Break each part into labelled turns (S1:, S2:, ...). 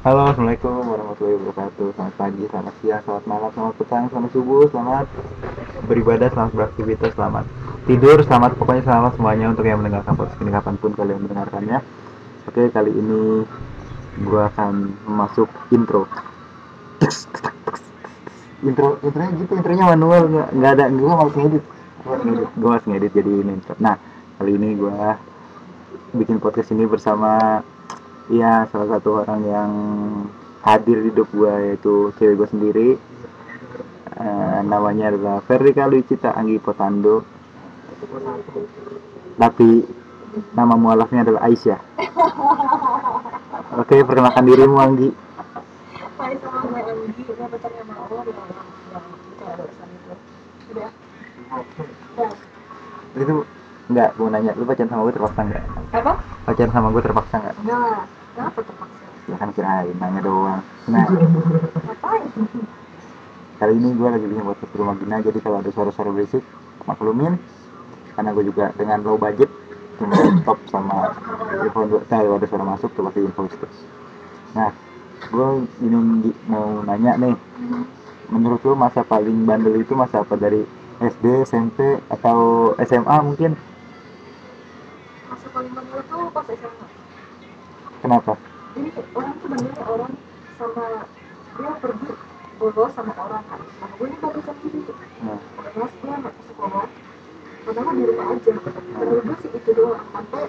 S1: Halo, Assalamualaikum warahmatullahi wabarakatuh. Selamat pagi, selamat siang, selamat malam, selamat petang, selamat subuh, selamat beribadah, selamat beraktivitas, selamat tidur, selamat pokoknya selamat semuanya untuk yang mendengarkan podcast ini kapan pun kalian mendengarkannya. Oke, kali ini gua akan masuk intro. Intro, intronya gitu, intronya manual, nggak ada, gua malas ngedit. Gua malas ngedit jadi ini intro. Nah, kali ini gua bikin podcast ini bersama ya salah satu orang yang hadir di hidup gue yaitu cewek gue sendiri. Eh, namanya adalah Ferdika Lucita Anggi Potando tapi nama mualafnya adalah Aisyah. Oke perkenalkan dirimu Anggi.
S2: Hai sama gue Anggi, gue yang yang itu ada urusan itu Udah.
S1: Itu enggak gue nanya lu pacaran sama gue terpaksa enggak?
S2: Apa?
S1: pacaran sama gue terpaksa enggak?
S2: Enggak Kenapa terpaksa?
S1: ya kan kirain nanya doang. Nah kali ini gue lagi bikin podcast di rumah Gina jadi kalau ada suara-suara berisik maklumin. Karena gue juga dengan low budget cuma laptop sama earphone dua kalau ada suara masuk tuh pasti info itu. Nah gue ini mau nanya nih. Menurut lu masa paling bandel itu masa apa? Dari SD SMP atau SMA mungkin?
S2: Masa paling bandel tuh pas SMA
S1: kenapa?
S2: Jadi orang tuh bandel orang sama Dia pergi bolos sama orang kan. Nah gue ini baru sendiri tuh
S1: nah,
S2: Kelas gue anak sekolah. Padahal di rumah aja. Menurut gue sih itu doang. Sampai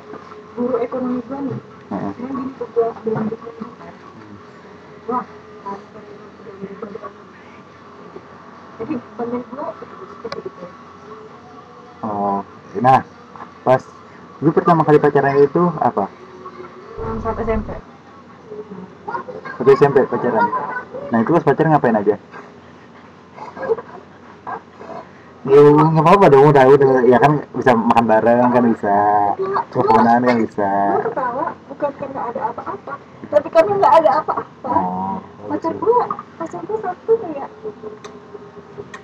S2: guru ekonomi gue nih
S1: nah,
S2: Dia gini ke gue Dia lagi kan Wah udah jadi bandel gue itu seperti itu
S1: oh nah pas lu pertama kali pacaran itu apa
S2: Saat SMP
S1: waktu SMP pacaran. Nah itu pas pacaran ngapain aja? Ya nggak apa-apa dong, udah udah. Ya kan bisa makan bareng kan bisa, teleponan kan bisa.
S2: gue ketawa bukan karena ada apa-apa tapi karena nggak ada apa-apa.
S1: Oh,
S2: pacar gue pacar gue satu kayak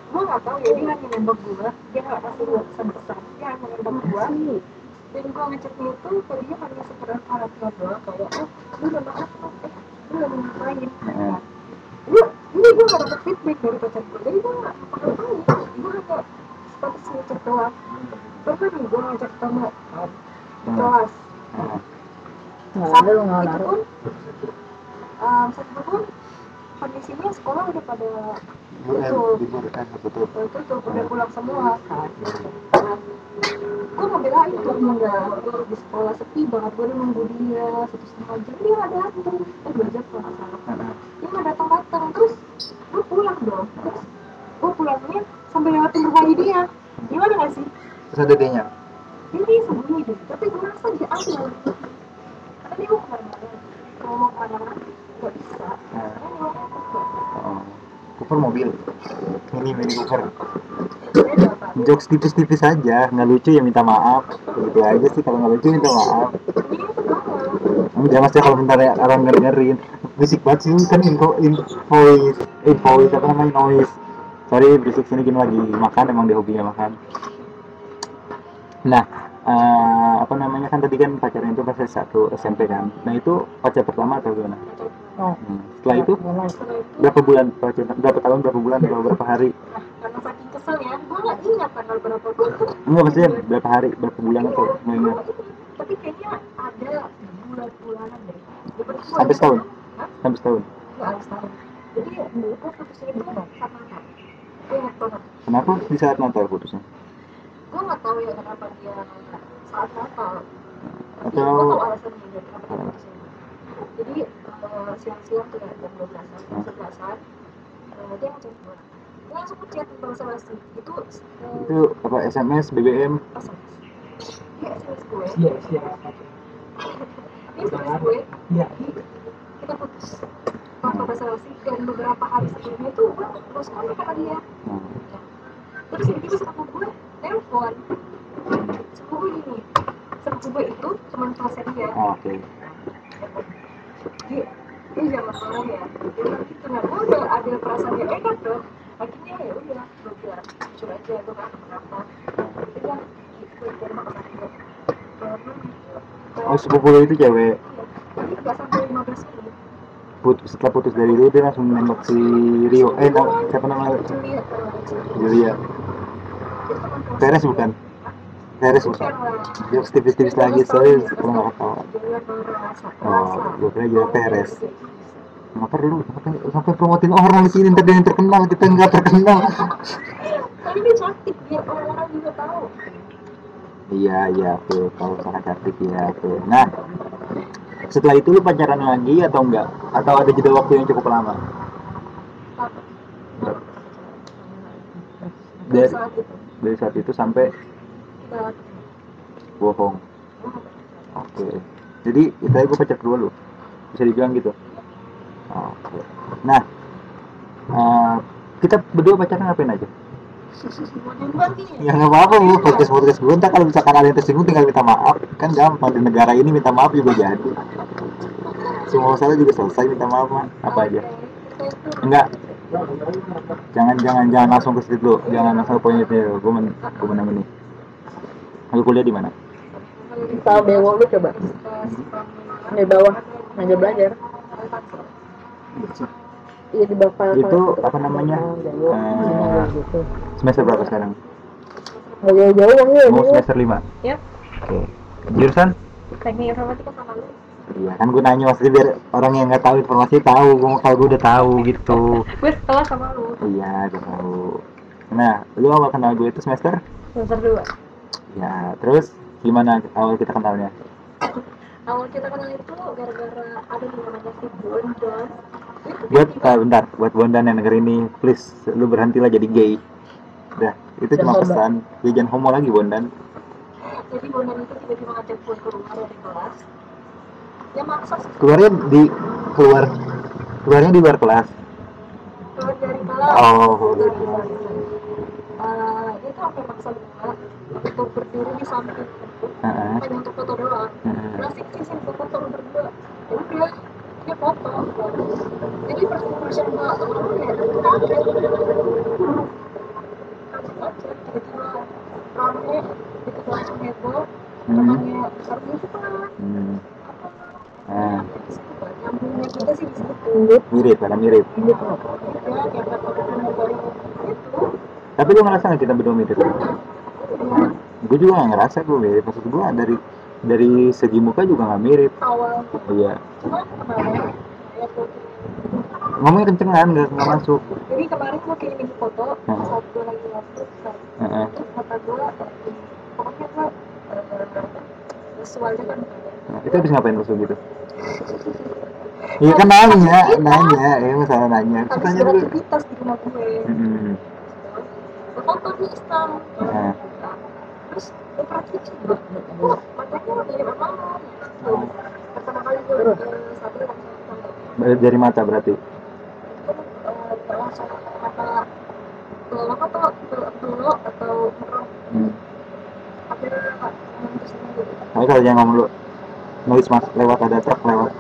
S2: gue nggak tahu ya dia hanya nembak gue dia nggak kasih gue pesan-pesan dia hanya nembak gue dan gue ngeceknya itu dia hanya sekedar perhatian doang kayak oh lu udah maaf eh lu udah ngapain? Gue ini gue nggak dapet feedback dari pacar gue jadi gue nggak ngapain gue hanya status ngecek doang. Nih gue ngecek ketemu di kelas. Itu pun um, saat itu kondisinya sekolah udah pada
S1: eh, libur
S2: udah tutup. Udah pulang semua. Kan nah, gue ngebelain tuh enggak di sekolah sepi banget gue udah nunggu dia satu setengah jam. Dia nggak datang. Eh dua jam kalau nggak
S1: Heeh.
S2: dia nggak datang datang. Terus gue pulang dong. Terus gue pulangnya sampai lewatin rumahnya dia. Gimana nggak sih?
S1: Terus ada dia
S2: ini sembunyi deh. Tapi gue rasa dia ambil karena dia mau ke mana-mana. Kalau mau ke mana-mana
S1: oh. Cooper mobil. Mini mini Cooper. Jokes tipis-tipis aja, nggak lucu ya minta maaf. Begitu aja sih kalau nggak lucu minta maaf.
S2: ini
S1: mas ya kalau bentar ya orang dengerin Berisik banget sih kan info invoice Invoice apa namanya noise Sorry berisik sini gini lagi makan emang dia hobinya makan Nah eh, apa namanya kan tadi kan pacarnya itu pas satu SMP kan Nah itu pacar pertama atau gimana?
S2: Oh.
S1: Hmm. Setelah itu berapa bulan pacaran? Berapa tahun, berapa bulan, atau berapa hari?
S2: nah, karena saking keselnya gue nggak ingat tanggal berapa gue
S1: Enggak maksudnya berapa hari, berapa bulan atau nggak ingat?
S2: tapi kayaknya ada bulan-bulanan deh
S1: Sampai setahun? Sampai setahun
S2: nggak ada setahun jadi dulu gue putusnya itu saat Natal
S1: Kenapa di saat Natal putusnya?
S2: Gue nggak tahu ya kenapa dia saat Natal tapi
S1: Atau
S2: gue tahu alasannya dia kenapa dia putusnya jadi eh, siang-siang tuh ya jam 12 an jam 11 an eh, dia ngechat gue dia langsung ngechat tentang selasi itu
S1: itu apa SMS, BBM?
S2: SMS dia SMS gue.
S3: Iya, iya.
S2: dia SMS gue.
S3: Iya.
S2: kita putus. Pada selasi dan beberapa hari sebelumnya tuh gue terus kontak sama dia.
S1: Hmm.
S2: terus tiba-tiba sepupu gue telepon. Sepupu gini sepupu gue itu teman kelasnya dia.
S1: Oh, Oke.
S2: dia dia jangan marah ya. Dia bilang gitu nah gue udah ada perasaan yang enak dong. Akhirnya ya udah gue bilang jujur aja gue gak kenapa. Dia bilang gitu dia mah gue
S1: Oh sepupu lu itu cewek.
S2: jadi nggak sampai 15 menit
S1: putus setelah putus dari itu dia langsung nembak si Rio. Eh na- siapa namanya?
S2: Julia nggak salah.
S1: Julia Teres bukan? Teres bukan? Jokes tipis-tipis lagi sorry kalau nggak ketawa Oh, gue kira Perez. Kenapa dulu sampai sampai promotin orang di sini ntar dia yang terkenal kita nggak terkenal.
S2: Tapi dia cantik, biar orang-orang juga tahu.
S1: iya iya oke kalau sangat cantik ya oke nah setelah itu lu pacaran lagi atau enggak? Atau ada jeda waktu yang cukup lama?
S2: Dari
S1: Dari-
S2: saat itu
S1: itu sampai bohong. Oke. Jadi itu aja gue pacar kedua lu. Bisa dibilang gitu. Oke. Nah eh, kita berdua pacaran ngapain aja? Ya nggak apa-apa bu podcast podcast gue ntar kalau misalkan ada yang tersinggung tinggal minta maaf. Kan gampang di negara ini minta maaf juga jadi. Semua masalah juga selesai minta maaf mah apa aja?
S2: Itu
S1: enggak jangan jangan jangan langsung ke situ dulu. Jangan langsung ke poinnya dulu gue men gue menang ini. Lu kuliah di mana?
S3: Tahu dewo lu coba. Di bawah aja belajar. Iya di bawah file
S1: Itu apa namanya? Eh,
S3: gitu.
S1: semester berapa sekarang?
S3: Nggak jauh-jauh bang ya.
S1: mau semester lima?
S2: Yap.
S1: oke. Jurusan?
S2: Teknik informatika sama lu
S1: iya kan gue nanya maksudnya biar orang yang nggak tahu informasi tahu gue mau kalau gue udah tahu gitu.
S2: Gue setelah sama lu.
S1: Iya gue tahu. Nah lu awal kenal gue itu semester?
S2: Semester dua.
S1: Ya terus gimana awal kita kenalnya?
S2: Awal kita kenal itu gara-gara ada namanya si Bondan.
S1: Buat uh, bentar buat bondan yang denger ini please lu berhentilah jadi gay. Udah itu
S3: Dan
S1: cuma
S3: homo.
S1: pesan. Ya jangan homo lagi bondan.
S2: Jadi Bondan itu tiba-tiba ngajak gue keluar dari kelas dia maksa sih.
S1: Keluarnya di keluar keluarnya di luar kelas?
S2: Keluar dari kelas.
S1: Oh.
S2: Dari kelas. Eh, dia tuh sampai maksa gue untuk berdiri di samping?
S1: Heeh.
S2: hanya untuk foto doang.
S1: Heeh.
S2: Terus sih sih sih foto berdua. Ya udah dia foto. Jadi impression gua lu ya itu kaget kaget aja tiba-tiba rame gitu langsung heboh
S1: Hmm.
S2: namanya besar gitu kan
S1: Hmm. Nah,
S2: nyambungnya kita sih di situ
S1: mirip karena mirip. Tapi lu ngerasa nggak kita berdua mirip?
S2: Ya
S1: gue juga nggak ngerasa gue mirip. Maksud gue dari dari segi muka juga nggak mirip.
S2: Awal
S1: iya.
S2: Ya foto
S1: ngomongnya kencengan nggak nggak masuk.
S2: Jadi kemarin gua kirimin foto
S1: Hmm.
S2: saat gua lagi ngupload kan
S1: Heeh.
S2: terus kata gua eh, pokoknya eh, visualnya kan
S1: Nah, itu habis ngapain lu gitu Iya kan nanya, nanya, ya masalah nanya.
S2: Habis
S1: tanya dulu.
S2: beraktivitas di rumah gue
S1: Hmm.
S2: foto nih Islam
S1: Nah,
S2: terus gua perhatiin juga kok matanya mirip apa pertama kali gua eh, satu langsung
S1: dari mata berarti.
S2: eh, langsung kata belok atau belok atau merem
S1: Hmm.
S2: akhirnya terus gitu
S1: Tapi kalau jangan ngomong dulu. Noise mas lewat ada truk lewat.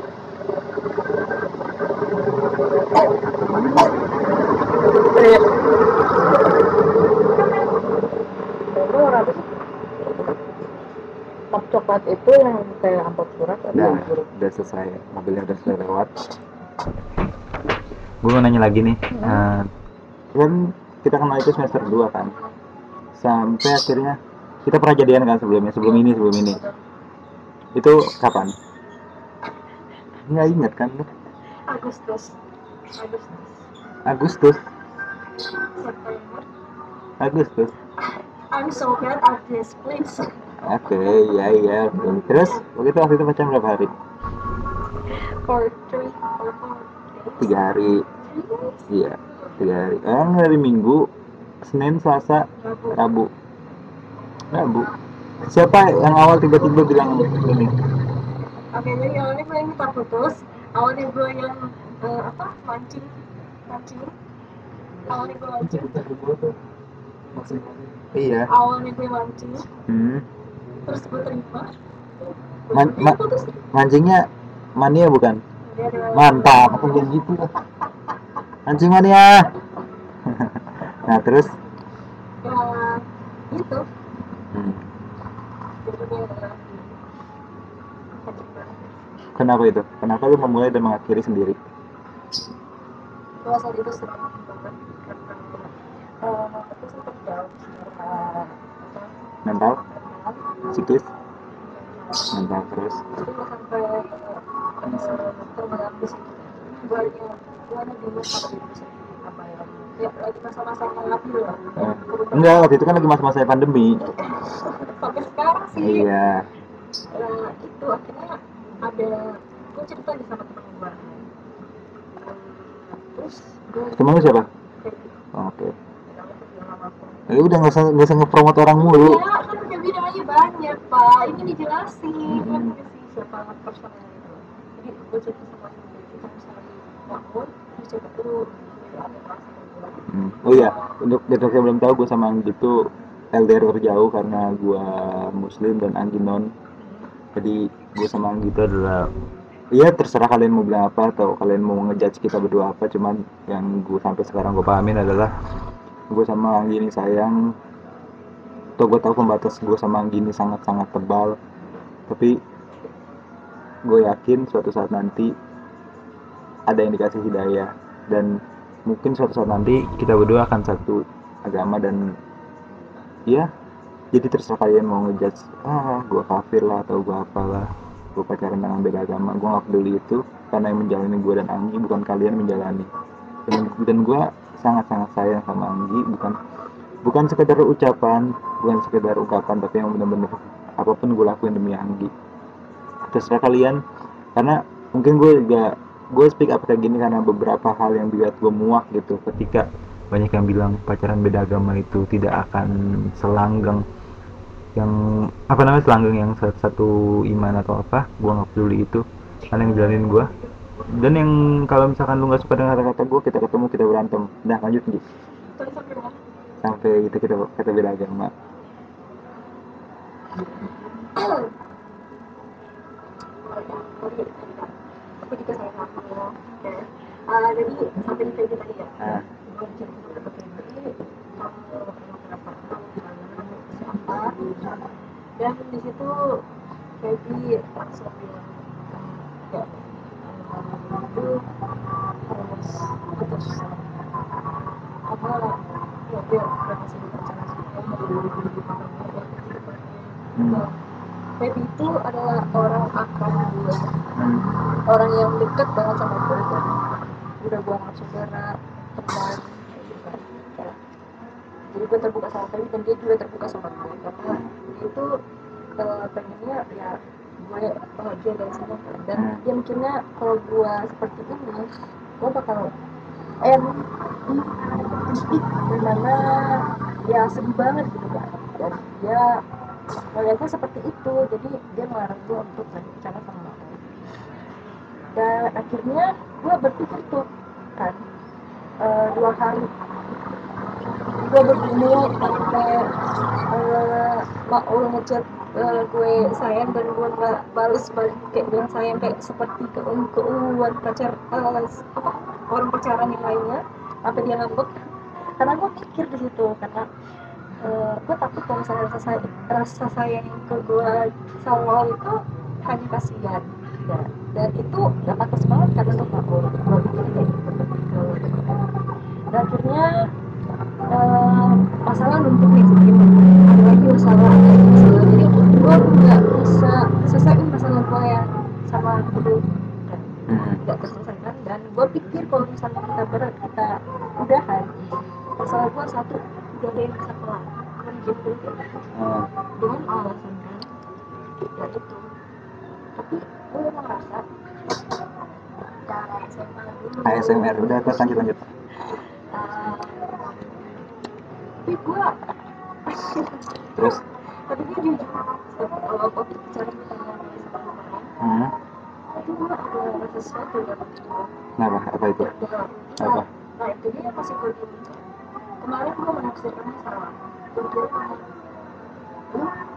S3: Map coklat itu yang kayak amplop surat atau huruf?
S1: udah selesai. Mobilnya udah selesai lewat. Gue mau nanya lagi nih. Eh, kan kita kenal itu semester 2 kan. Sampai akhirnya kita pernah jadian kan sebelumnya, sebelum ini, sebelum ini. Itu kapan? Nggak inget kan?
S2: Agustus Agustus
S1: Agustus.
S2: September
S1: Agustus.
S2: I'm so bad at this please
S1: Oke, iya iya. oke. Terus waktu itu waktu itu pacaran berapa hari?
S2: for three or four days
S1: Tiga hari. Iya, tiga hari. Eh, dari Minggu, Senin, Selasa,
S2: Rabu
S1: Rabu. Siapa yang awal tiba-tiba bilang ini?
S2: Oke, jadi awalnya gue minta putus Awalnya gue yang eh, apa, mancing Mancing Awalnya gue mancing
S1: Iya.
S2: Awalnya gue mancing
S1: Hmm.
S2: Terus gue terima
S1: Man- ma- Mancingnya mania bukan?
S2: Ada-
S1: Mantap, aku bilang gitu lah. Mancing mania. nah terus?
S2: Ya, gitu
S1: Hmm.
S2: Dia
S1: Kenapa itu? Kenapa lu memulai dan mengakhiri sendiri?
S2: Gue saat itu jauh
S1: mental psikis mental terus.
S2: Sampai gue gue apa ya lagi masa-masa
S1: enggak waktu itu kan lagi masa-masa pandemi.
S2: Sampai sekarang sih.
S1: Iya.
S2: Eh, itu akhirnya ada gue cerita nih sama temen
S1: lu siapa? Oke.
S2: Aku
S1: ya udah nggak usah nggak usah ngepromot orang mulu.
S2: Ya kan udah bilang aja banyak pak. Ini dijelasin. Kan
S1: Hmm.
S2: punya si siapa personal itu. Jadi gue cerita sama kita misalnya bangun terus coba dulu
S1: Hmm. oh iya untuk untuk yang belum tahu gue sama Anggi itu LDR terjauh karena gue muslim dan Anggi non. Jadi gue sama Anggi itu adalah Iya terserah kalian mau bilang apa atau kalian mau ngejudge kita berdua apa cuman yang gue sampai sekarang gue pahamin adalah gue sama Anggi ini sayang. Atau gue tahu pembatas gue sama Anggi ini sangat-sangat tebal tapi gue yakin suatu saat nanti ada yang dikasih hidayah. Dan mungkin suatu saat nanti kita berdua akan satu agama dan ya jadi terserah kalian mau ngejudge ah gue kafir lah atau gue apalah gue pacaran dengan beda agama gue gak peduli itu karena yang menjalani gue dan Anggi bukan kalian menjalani. Dan, dan gue sangat-sangat sayang sama Anggi bukan bukan sekedar ucapan bukan sekedar ungkapan tapi yang benar-benar apa pun gue lakuin demi Anggi. Terserah kalian karena mungkin gue juga gue speak up kayak gini karena beberapa hal yang dilihat gue muak gitu ketika banyak yang bilang pacaran beda agama itu tidak akan selanggang yang apa namanya selanggang yang satu, satu iman atau apa gue nggak peduli itu. Karena yang jalanin gue dan yang kalau misalkan lu nggak suka dengan kata-kata gue kita ketemu kita berantem. Nah lanjut gitu
S2: terus sampai mana
S1: sampai itu kita kata beda agama.
S2: Aku juga sayang sama kamu oke. Ah, jadi sampai di gitu tadi ya?
S1: Nah
S2: gue cerita ke Febri kamu kenapa siapa dan di situ Febri langsung bilang ya itu harus putus apa ya dia udah masih dipercaya
S1: Hmm.
S2: Baby itu adalah orang akrab gue
S1: hmm.
S2: orang yang deket banget sama gue dan udah gue anggap saudara teman kayak gitu kan Kayak, jadi gue terbuka sama Baby dan dia juga terbuka sama gue karena dia itu eh, pengennya ya gue bahagia dari sana. Dan
S1: Hmm.
S2: dia mikirnya kalau gue seperti ini gue bakal em di di mana ya sedih banget gitu kan dan dia melihatnya seperti itu. Jadi dia melarang gue untuk bicara sama aku dan akhirnya gue berpikir tuh kan eh, dua hari gue bergumul sampai eh, mak lo ngechat eh, gue sayang dan gue nggak balas balik kayak bilang sayang kayak seperti keung keuuan pacar eh, apa orang pacaran yang lainnya. Sampai dia ngambek. Karena gue pikir di situ karena gue takut kalau misalnya rasa rasa sayang ke gue sama lo itu hanya kasihan. Dan itu gak pantas banget karena gak mau gue pikir gitu. Dan akhirnya masalah numpuk nih semakin ada lagi masalah ada lagi masalah jadi gue nggak bisa selesaiin masalah gue yang sama dulu dan
S1: Hmm.
S2: tidak terselesaikan dan gue pikir kalau misalnya kita ber kita udahan masalah gue satu udah ada yang bisa kelar kan gitu.
S1: Hmm.
S2: dengan alasannya ya itu tapi gue merasa cara SMA dulu.
S1: ASMR udah terus lanjut lanjut
S2: gue
S1: terus
S2: tapi dia jujur kalau aku bicara orang
S1: hmm.
S2: itu gue ada sesuatu yang
S1: kenapa apa itu Apa?
S2: Nah itu dia masih gue Kemarin gue menafsirkannya salah Gue kira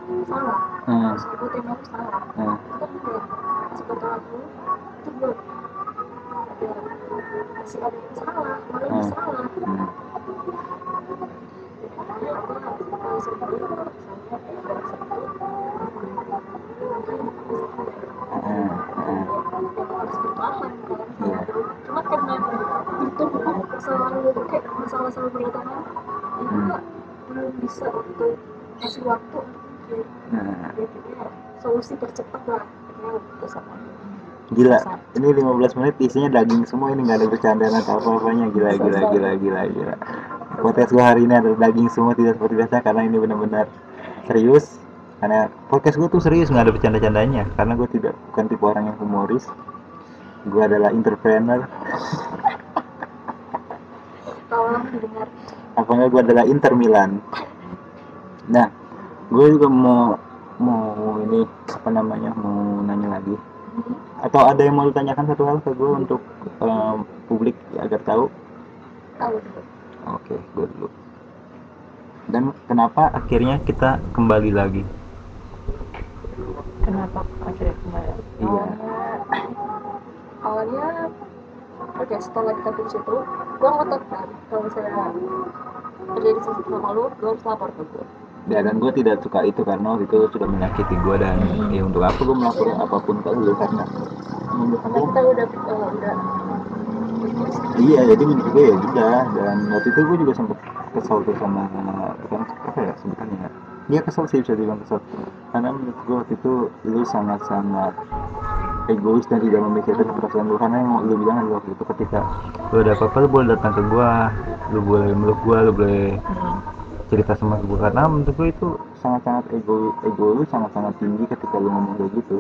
S2: Lu salah
S1: hmm.
S2: Ngikutin lu salah
S1: Hmm.
S2: Kan Sebetulnya lu Itu gue Ada Masih ada yang salah Malah
S1: Hmm.
S2: salah
S1: Hmm. Gila ini 15 menit isinya daging semua ini nggak ada bercandaan atau apa-apanya. Gila gila gila gila gila podcast gue hari ini adalah daging semua tidak seperti biasa karena ini benar-benar serius. Karena podcast gue tuh serius nggak ada bercanda-candanya. Karena gue tidak bukan tipe orang yang humoris. Gue adalah entrepreneur.
S2: Tolong didengar
S1: apa enggak gue adalah Inter Milan. Nah gue juga mau mau ini apa namanya mau nanya lagi. Atau ada yang mau ditanyakan satu hal ke gue untuk em, publik agar tahu
S2: tahu
S1: oke gue dulu dan kenapa akhirnya kita kembali lagi?
S3: Kenapa akhirnya kembali?
S1: iya.
S2: Awalnya oke setelah kita putus itu gue ngotot kan kalau misalnya terjadi sesuatu sama lu gue harus lapor ke gue
S1: ya dan gue tidak suka itu karena waktu itu sudah menyakiti gue dan ya untuk apa gue melakukan apa pun ke lu? Karena
S2: karena
S1: gue
S2: kita udah uh, udah.
S1: Iya jadi menurut gue ya udah. Dan waktu itu gue juga sempat kesel tuh sama bukan apa ya sebutannya ya? Dia kesel sih bisa dibilang kesel. Karena menurut gue waktu itu lu sangat sangat egois dan tidak memikirkan perasaan lu. Karena yang lu bilang adalah waktu itu ketika lu ada apa-apa lu boleh datang ke gua lu boleh meluk gua lu boleh cerita sama gue karena menurut gue itu sangat-sangat ego ego lu sangat-sangat tinggi ketika lu ngomong kayak gitu.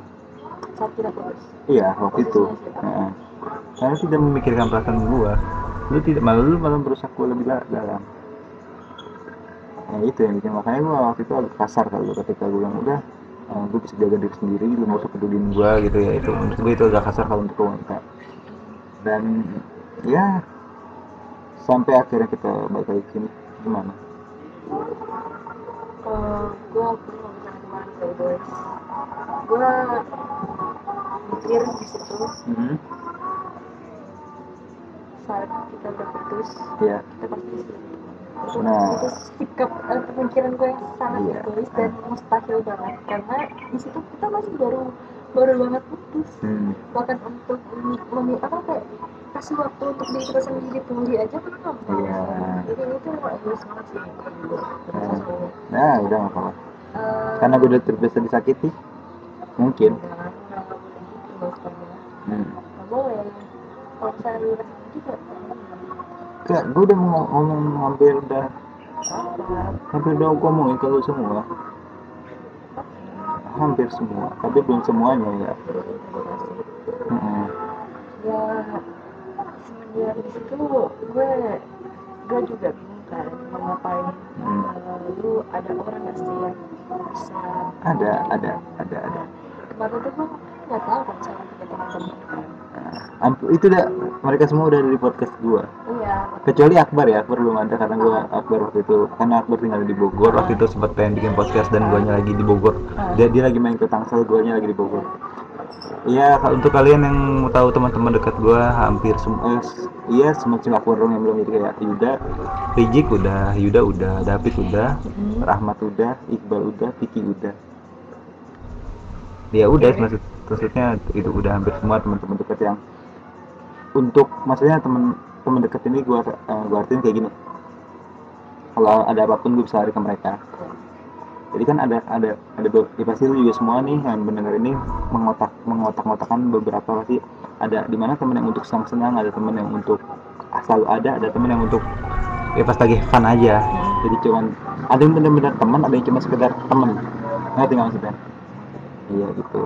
S2: Saat kita putus
S1: iya waktu itu. Heeh. karena tidak memikirkan perasaan gua. Lu tidak malah lu malah berusaha gua lebih da- dalam. Nah itu yang bikin makanya gua waktu itu agak kasar kalau ketika gua bilang udah eh, lu bisa jaga diri sendiri lu nggak usah pedulin gua gitu ya. Itu menurut gua itu agak kasar kalau untuk wanita dan ya sampai akhirnya kita balik lagi sini gimana
S2: uh, gue perlu bilang ke mana ya guys gue mikir di situ.
S1: Hmm.
S2: Saat kita udah putus
S1: ya
S2: kita pasti itu
S1: Nah.
S2: itu sikap eh, pemikiran gue yang sangat
S1: Iya.
S2: egois dan mustahil banget. Karena di situ kita masih baru baru banget putus.
S1: Hmm.
S2: bahkan untuk memi apa kayak kasih waktu untuk diri kita sendiri pulih aja kan nggak mau
S1: Iya.
S2: jadi itu egois banget sih. Gue
S1: nah udah nggak apa-apa.
S2: Eh,
S1: karena gue udah terbiasa disakiti. Mungkin.
S2: Boleh gitu
S1: hmm.
S2: Boleh. Kalau misalnya lu juga,
S1: Kak, gue udah mau ngomong hampir udah hampir udah ngomongin kalau semua hampir semua tapi belum semuanya ya Mm-mm.
S2: Ya, semenjak di situ gue gue juga bingung kan mau ngapain.
S1: Hmm.
S2: Eh, lu ada orang nggak sih yang bisa
S1: ada ada ada ada
S2: kemarin tuh gue nggak tahu kan sama tiga teman-teman
S1: itu udah mereka semua udah di podcast
S2: Iya,
S1: kecuali Akbar ya Akbar belum ada karena gua Akbar waktu itu. Karena Akbar tinggal di Bogor waktu itu sempat pengen bikin podcast dan guanya lagi di Bogor. Dia dia lagi main ke Tangsel guanya lagi di Bogor. Iya, kalau untuk kalian yang mau tahu teman-teman dekat gua hampir semua, eh, iya semacam Akbar dong yang belum itu kayak Yuda, Rijik udah, Yuda udah, David udah, Rahmat udah, Iqbal udah, Vicky udah. Ya udah, maksud, maksudnya itu udah hampir semua teman-teman dekat yang untuk maksudnya teman teman dekat ini gua eh, gua artiin kayak gini. Kalau ada apa pun gue bisa lari ke mereka. Jadi kan ada ada ada ya pasti lu juga semua nih yang mendengar ini mengotak mengotak-ngotakan beberapa pasti ada di mana teman yang untuk senang-senang, ada teman yang untuk selalu ada, ada teman yang untuk ya pas lagi fun aja. Jadi cuman ada yang benar-benar teman, ada yang cuma sekedar teman. Ngerti nggak maksudnya? Iya gitu.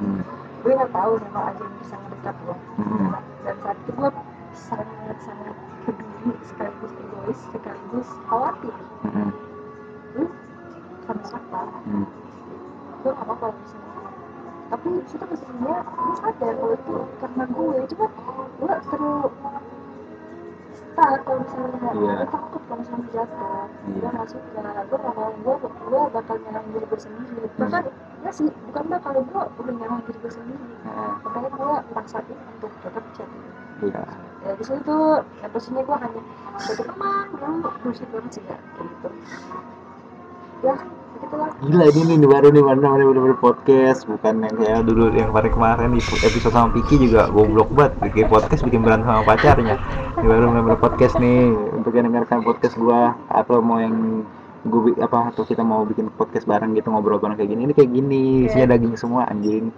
S1: Hmm.
S2: Gue nggak tahu siapa aja yang bisa ngedekat gue
S1: Hmm.
S2: dan saat itu gue sangat sangat peduli sekaligus egois sekaligus khawatir.
S1: Hmm.
S2: lu sama siapa
S1: Hmm.
S2: gue gak apa-apa misalnya. Tapi situ posisinya gue sadar kalau itu karena gue cuma gue terlalu stuck kalau misalnya.
S1: Iya.
S2: gue takut kalau misalnya jatuh
S1: Iya.
S2: gue gak suka. Gue gak mau. Gue gue bakal nyalahin diri gue sendiri. Bahkan ya sih bukan dah kalau gue udah nyalahin diri gue sendiri.
S1: Nah,
S2: makanya gue maksain untuk tetap chat
S1: Iya.
S2: ya di situ ya posisinya gue hanya sebagai teman dulu bullshit banget sih ya gitu. Ya begitulah.
S1: Gila ini nih baru nih mana namanya bener-bener podcast. Bukan yang kayak dulu yang kemarin kemarin di episode sama Piki juga goblok banget. Bikin podcast bikin berantem sama pacarnya. Ini baru bener-bener podcast nih. Untuk yang dengarkan podcast gua atau mau yang gue apa atau kita mau bikin podcast bareng gitu ngobrol bareng kayak gini ini kayak gini isinya daging semua anjing.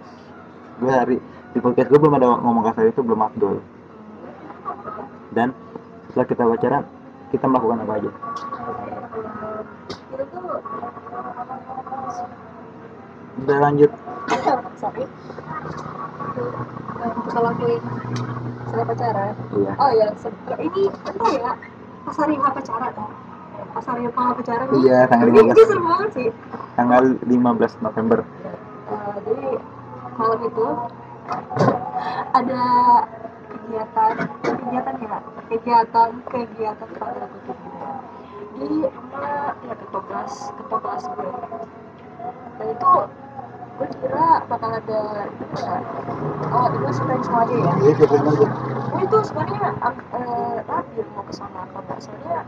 S1: Gue hari di podcast gue belum ada ngomong kasar itu belum afdol dan setelah kita pacaran kita melakukan apa aja?
S2: Itu tuh
S1: udah lanjut.
S2: Sorry. Kita lakuin setelah pacaran.
S1: Iya.
S2: Oh ya se- ya, ini apa ya? Pas hari pacaran ya pas hari nggak pacaran nih,
S1: Iya, tanggal
S2: ini,
S1: 15.
S2: ini seru banget sih.
S1: Tanggal 15 November.
S2: Eh, jadi malam itu ada kegiatan kegiatan ya kegiatan kegiatan pada di sama ya ketua kelas ketua kelas gue. Dan itu gue kira bakal ada ya, oh itu sebenarnya aja ya?
S1: Iya
S2: gue itu sebenarnya eh, rapi mau ke sana apa enggak soalnya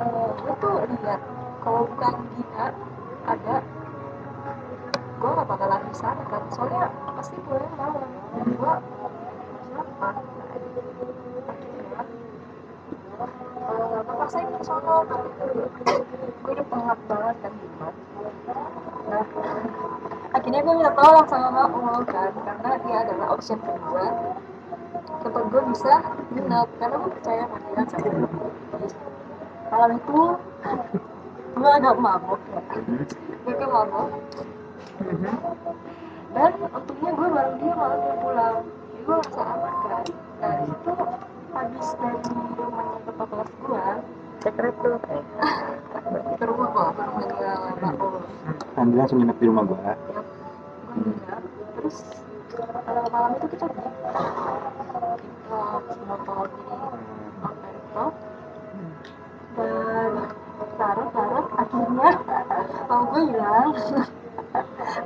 S2: eh, gue tuh lihat kalau bukan Gina ada gue gak bakalan di sana kan soalnya pasti gue malam dan gue siapa? Maksain ke sana gue udah pengap banget kan Jumat nah akhirnya gue minta tolong sama Maul kan karena dia adalah option kedua. Tempat gue bisa nginep karena gue percaya sama dia sama. Malam itu gue agak mabok ya gue agak mabok dan untungnya gue bareng dia malam dia pulang jadi gue merasa aman kan nah di situ habis dari rumahnya ke kelas gue
S3: secret tuh
S2: ke rumah gue ke rumahnya Maul
S1: Andi langsung nginep di rumah gua
S2: ya gue nginep terus eh, malam itu kita kita motor taruh taruh akhirnya mau gue hilang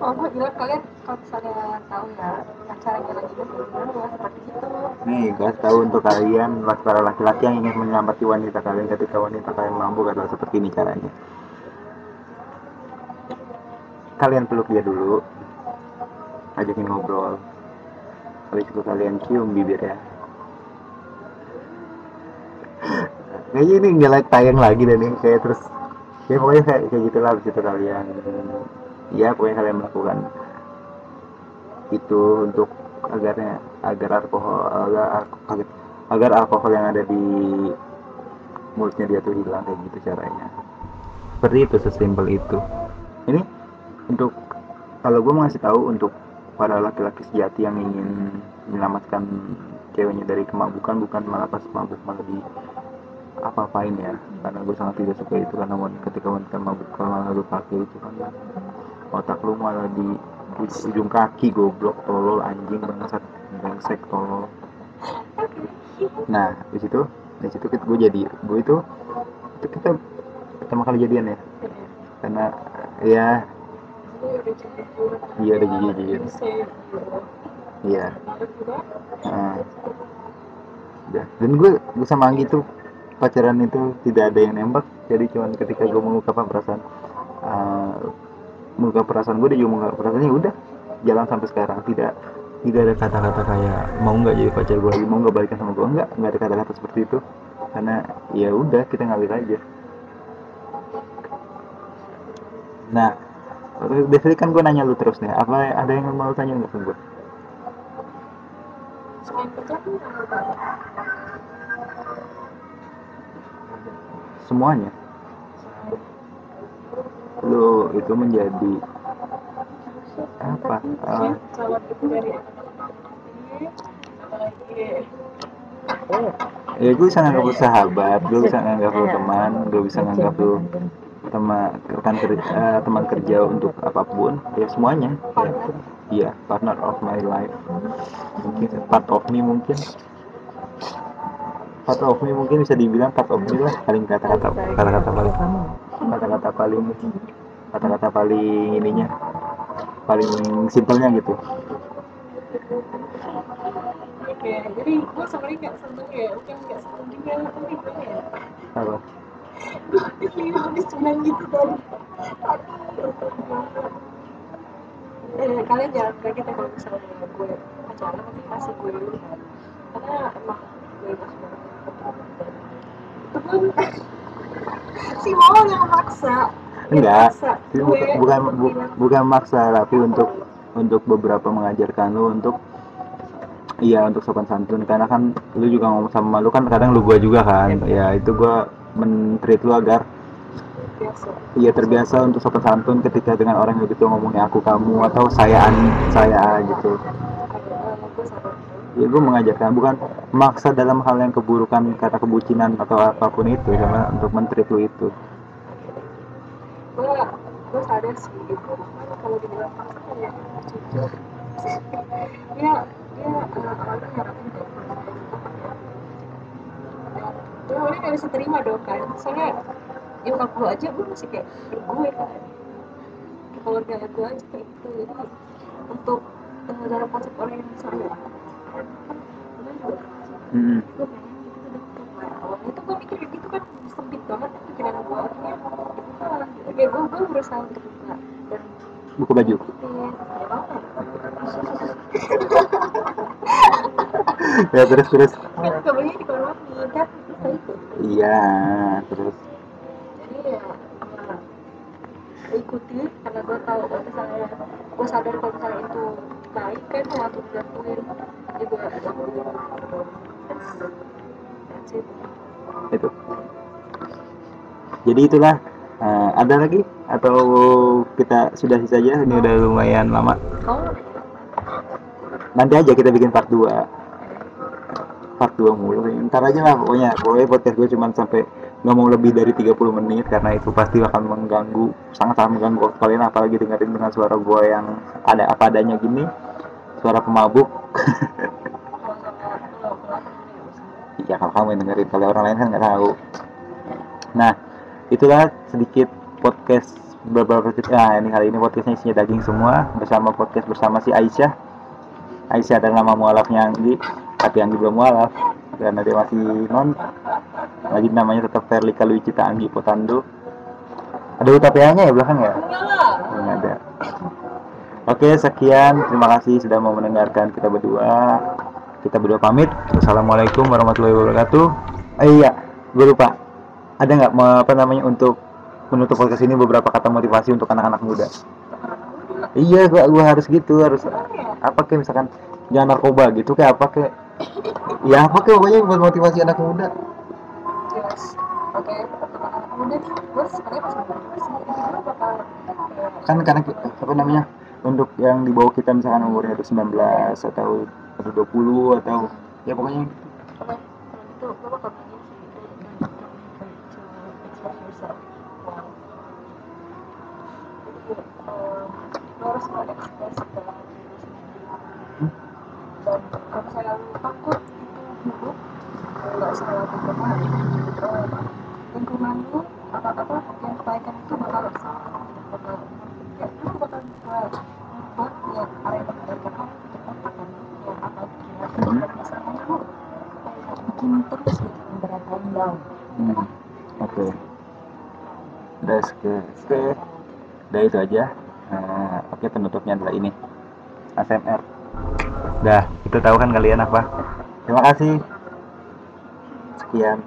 S2: mau gue hilang kalian kalau misalnya tahu ya acaranya lagi berhubungan ya seperti itu.
S1: Nih kasih tahu untuk kalian para laki-laki yang ingin menyelamatkan wanita kalian ketika wanita kalian mabuk adalah seperti ini caranya. Kalian peluk dia dulu ajakin ngobrol. Habis itu kalian cium bibirnya. Kayaknya ini nggak like tayang lagi dan ini kayak terus ya pokoknya kayak, kayak gitulah habis itu kalian ya pokoknya kalian melakukan itu untuk agarnya agar alkohol agar agar, agar alkohol yang ada di mulutnya dia tuh hilang kayak gitu caranya. Seperti itu sesimpel itu. Ini untuk kalau gue mau ngasih tahu untuk para laki-laki sejati yang ingin menyelamatkan ceweknya dari kemabukan bukan malah pas mabuk malah di apa-apain ya karena gue sangat tidak suka itu karena ketika wanita mabuk malah lu pakai itu kan. Otak lu malah di ujung kaki goblok tolol anjing bangsat bangsek tolol. Nah di situ di situ kita gue jadi gue itu itu kita pertama kali jadian ya. Karena ya iya ada
S2: save
S1: iya. Nah, dan gue gue sama Anggi tuh pacaran itu tidak ada yang nembak jadi cuman ketika gue mengungkapkan perasaan uh, mengungkap perasaan gue dia juga mengungkap perasaannya udah jalan sampai sekarang. Tidak tidak ada kata-kata kayak mau nggak jadi pacar gue lagi? Mau nggak balikan sama gue nggak nggak ada kata-kata seperti itu. Karena ya udah kita ngalir aja. Nah biasanya kan gue nanya lu terus nih apa ada yang mau tanya nggak ke gue
S2: selain
S1: semuanya. Lu itu menjadi apa? Uh, ya gue bisa nganggap lu sahabat gue bisa nganggap lu teman gue bisa nganggap lu teman rekan kerja eh, teman kerja untuk apa pun. Ya semuanya. Ya iya partner of my life. Mungkin part of me mungkin part of me mungkin bisa dibilang part of me lah paling kata-kata kata-kata paling kata-kata paling kata-kata paling ininya paling simpelnya gitu.
S2: Oke jadi gue sebenarnya kayak seneng ya bukan kayak seneng juga tapi gimana ya
S1: apa?
S2: Gue habis sembilan gitu tadi eh kalian jangan kaget ya kalau misalnya gue pacaran nanti kasih gue dulu kan karena emang gue banget itu si mau yang maksa
S1: Enggak.
S2: gue
S1: bukan bu- bukan maksa tapi untuk untuk beberapa mengajarkan lu untuk iya untuk sopan santun. Karena kan lu juga ngomong sama lu kan kadang lu gua juga kan. Ya itu gua men-treat lu agar iya terbiasa untuk sopan santun ketika dengan orang yang gitu ngomongnya aku kamu atau sayaan saya gitu ya gue mengajarkan bukan maksa dalam hal yang keburukan kata kebucinan atau apa pun itu sama untuk men-treat lu itu.
S2: Gue gue sadar sih gitu kalau dibilang maksa ya jujur. Dia dia uh, awalnya kayak gue awalnya gak bisa terima dong kan. Soalnya nyokap gue aja gue masih kayak gue kan. Keluarga gue aja kayak gitu. Jadi untuk uh, dalam konsep orang yang juga
S1: Hmm.
S2: gue pengen gitu deket nah awalnya tuh gue mikir gitu kan sempit banget pikiran gue akhirnya kayak gue gue berusaha untuk buka dan
S1: buku baju.
S2: Ya
S1: terus terus.
S2: Kan kabarnya di kamar mandi kan bisa
S1: iya terus.
S2: Jadi ya gue ikuti karena gue tahu kalau misalnya gue sadar kalau misalnya itu baik kan aku dilakuin it
S1: itu. Jadi itulah eh, ada lagi? Atau kita sudahi saja? Ini udah lumayan lama.
S2: Apa?
S1: nanti aja kita bikin part 2 part 2 mulu. Ntar aja lah pokoknya. Pokoknya podcast gue cuman sampai nggak mau lebih dari 30 menit karena itu pasti akan mengganggu sangat-sangat mengganggu waktu kalian apalagi dengerin dengan suara gue yang ada apa adanya gini. Suara pemabuk
S2: kalau sama kalau kalau aku ya usah
S1: ya kalau kamu yang dengerin kalau orang lain kan nggak tahu. Nah itulah sedikit podcast beberapa nah ini kali ini podcastnya isinya daging semua bersama podcast bersama si Aisyah. Aisyah adalah nama mualafnya Anggi tapi Anggi belum mualaf karena dia masih non. Lagi namanya tetap Verlika Luicita Anggi Potando. Ada UTPA nya ya belakang ya?
S2: Enggak
S1: ada. Oke sekian. Terima kasih sudah mau mendengarkan kita berdua kita berdua pamit. Assalamualaikum warahmatullahi wabarakatuh. Eh, iya gue lupa. Ada nggak apa namanya untuk menutup podcast ini beberapa kata motivasi untuk anak-anak muda? Iya gua gua harus gitu harus apa kayak misalkan jangan narkoba gitu kayak apa kayak ya apa kayak pokoknya buat motivasi anak muda.
S2: Oke, anak muda gue gue
S1: kan karena apa namanya untuk yang di bawah kita misalkan umurnya udah 19 atau atau 20 atau ya pokoknya
S2: sendiri. Dan kalau misalnya takut itu buruk, nggak usah lakukan karena um, lingkungan lo apa apa yang kebaikan itu bakal sama bakal ya lo bakal buat buat ya area kebaikan lo cepat akan ya apa kira
S1: Mhm.
S2: dan misalnya lo kayak bikin terus gitu berat down
S1: Hmm, oke udah oke oke udah itu aja. Eh, oke penutupnya adalah ini. ASMR dah kita tahu kan kalian apa? Terima kasih. Sekian